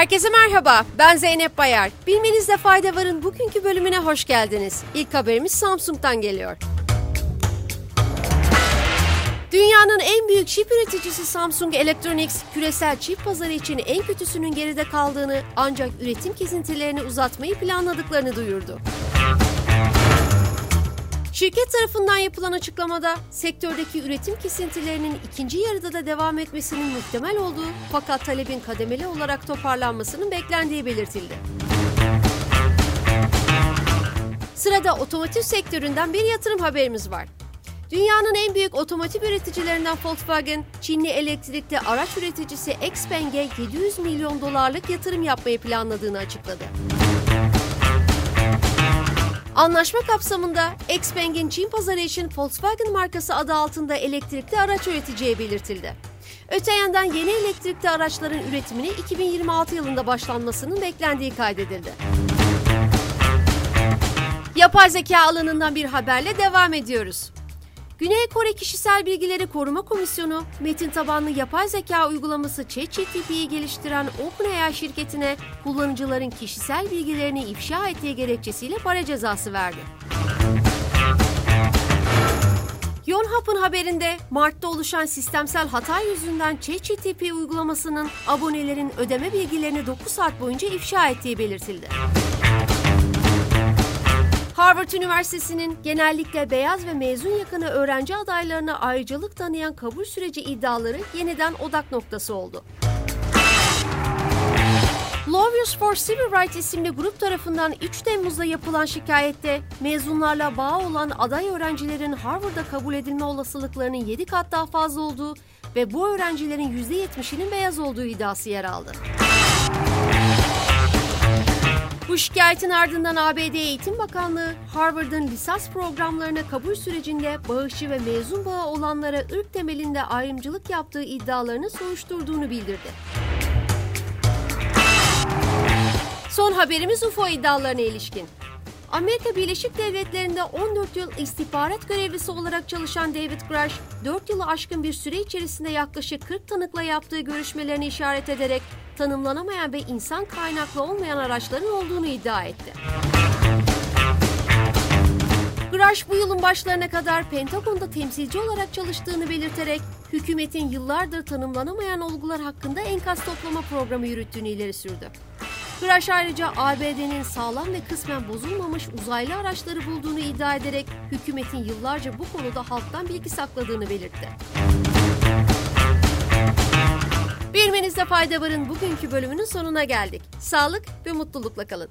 Herkese merhaba, ben Zeynep Bayar. Bilmenizde fayda varın bugünkü bölümüne hoş geldiniz. İlk haberimiz Samsung'dan geliyor. Dünyanın en büyük çip üreticisi Samsung Electronics, küresel çip pazarı için en kötüsünün geride kaldığını ancak üretim kesintilerini uzatmayı planladıklarını duyurdu. Şirket tarafından yapılan açıklamada sektördeki üretim kesintilerinin ikinci yarıda da devam etmesinin muhtemel olduğu fakat talebin kademeli olarak toparlanmasının beklendiği belirtildi. Sırada otomotiv sektöründen bir yatırım haberimiz var. Dünyanın en büyük otomotiv üreticilerinden Volkswagen, Çinli elektrikli araç üreticisi Xpeng'e 700 milyon dolarlık yatırım yapmayı planladığını açıkladı. Anlaşma kapsamında Xpeng'in Çin pazarı için Volkswagen markası adı altında elektrikli araç üreteceği belirtildi. Öte yandan yeni elektrikli araçların üretimine 2026 yılında başlanmasının beklendiği kaydedildi. Yapay zeka alanından bir haberle devam ediyoruz. Güney Kore Kişisel Bilgileri Koruma Komisyonu, metin tabanlı yapay zeka uygulaması ChatGPT'yi geliştiren OpenAI şirketine kullanıcıların kişisel bilgilerini ifşa ettiği gerekçesiyle para cezası verdi. Yonhap'ın haberinde Mart'ta oluşan sistemsel hata yüzünden ChatGPT uygulamasının abonelerin ödeme bilgilerini 9 saat boyunca ifşa ettiği belirtildi. Harvard Üniversitesi'nin genellikle beyaz ve mezun yakını öğrenci adaylarına ayrıcalık tanıyan kabul süreci iddiaları yeniden odak noktası oldu. Lawyers for Civil Rights isimli grup tarafından 3 Temmuz'da yapılan şikayette mezunlarla bağ olan aday öğrencilerin Harvard'a kabul edilme olasılıklarının 7 kat daha fazla olduğu ve bu öğrencilerin %70'inin beyaz olduğu iddiası yer aldı. Şikayetin ardından ABD Eğitim Bakanlığı, Harvard'ın lisans programlarına kabul sürecinde bağışçı ve mezun bağı olanlara ırk temelinde ayrımcılık yaptığı iddialarını soruşturduğunu bildirdi. Son haberimiz UFO iddialarına ilişkin. Amerika Birleşik Devletleri'nde 14 yıl istihbarat görevlisi olarak çalışan David Grush, 4 yılı aşkın bir süre içerisinde yaklaşık 40 tanıkla yaptığı görüşmelerini işaret ederek tanımlanamayan ve insan kaynaklı olmayan araçların olduğunu iddia etti. Grush bu yılın başlarına kadar Pentagon'da temsilci olarak çalıştığını belirterek hükümetin yıllardır tanımlanamayan olgular hakkında enkaz toplama programı yürüttüğünü ileri sürdü. Grush ayrıca ABD'nin sağlam ve kısmen bozulmamış uzaylı araçları bulduğunu iddia ederek hükümetin yıllarca bu konuda halktan bilgi sakladığını belirtti. Bilmenizde fayda varın bugünkü bölümünün sonuna geldik. Sağlık ve mutlulukla kalın.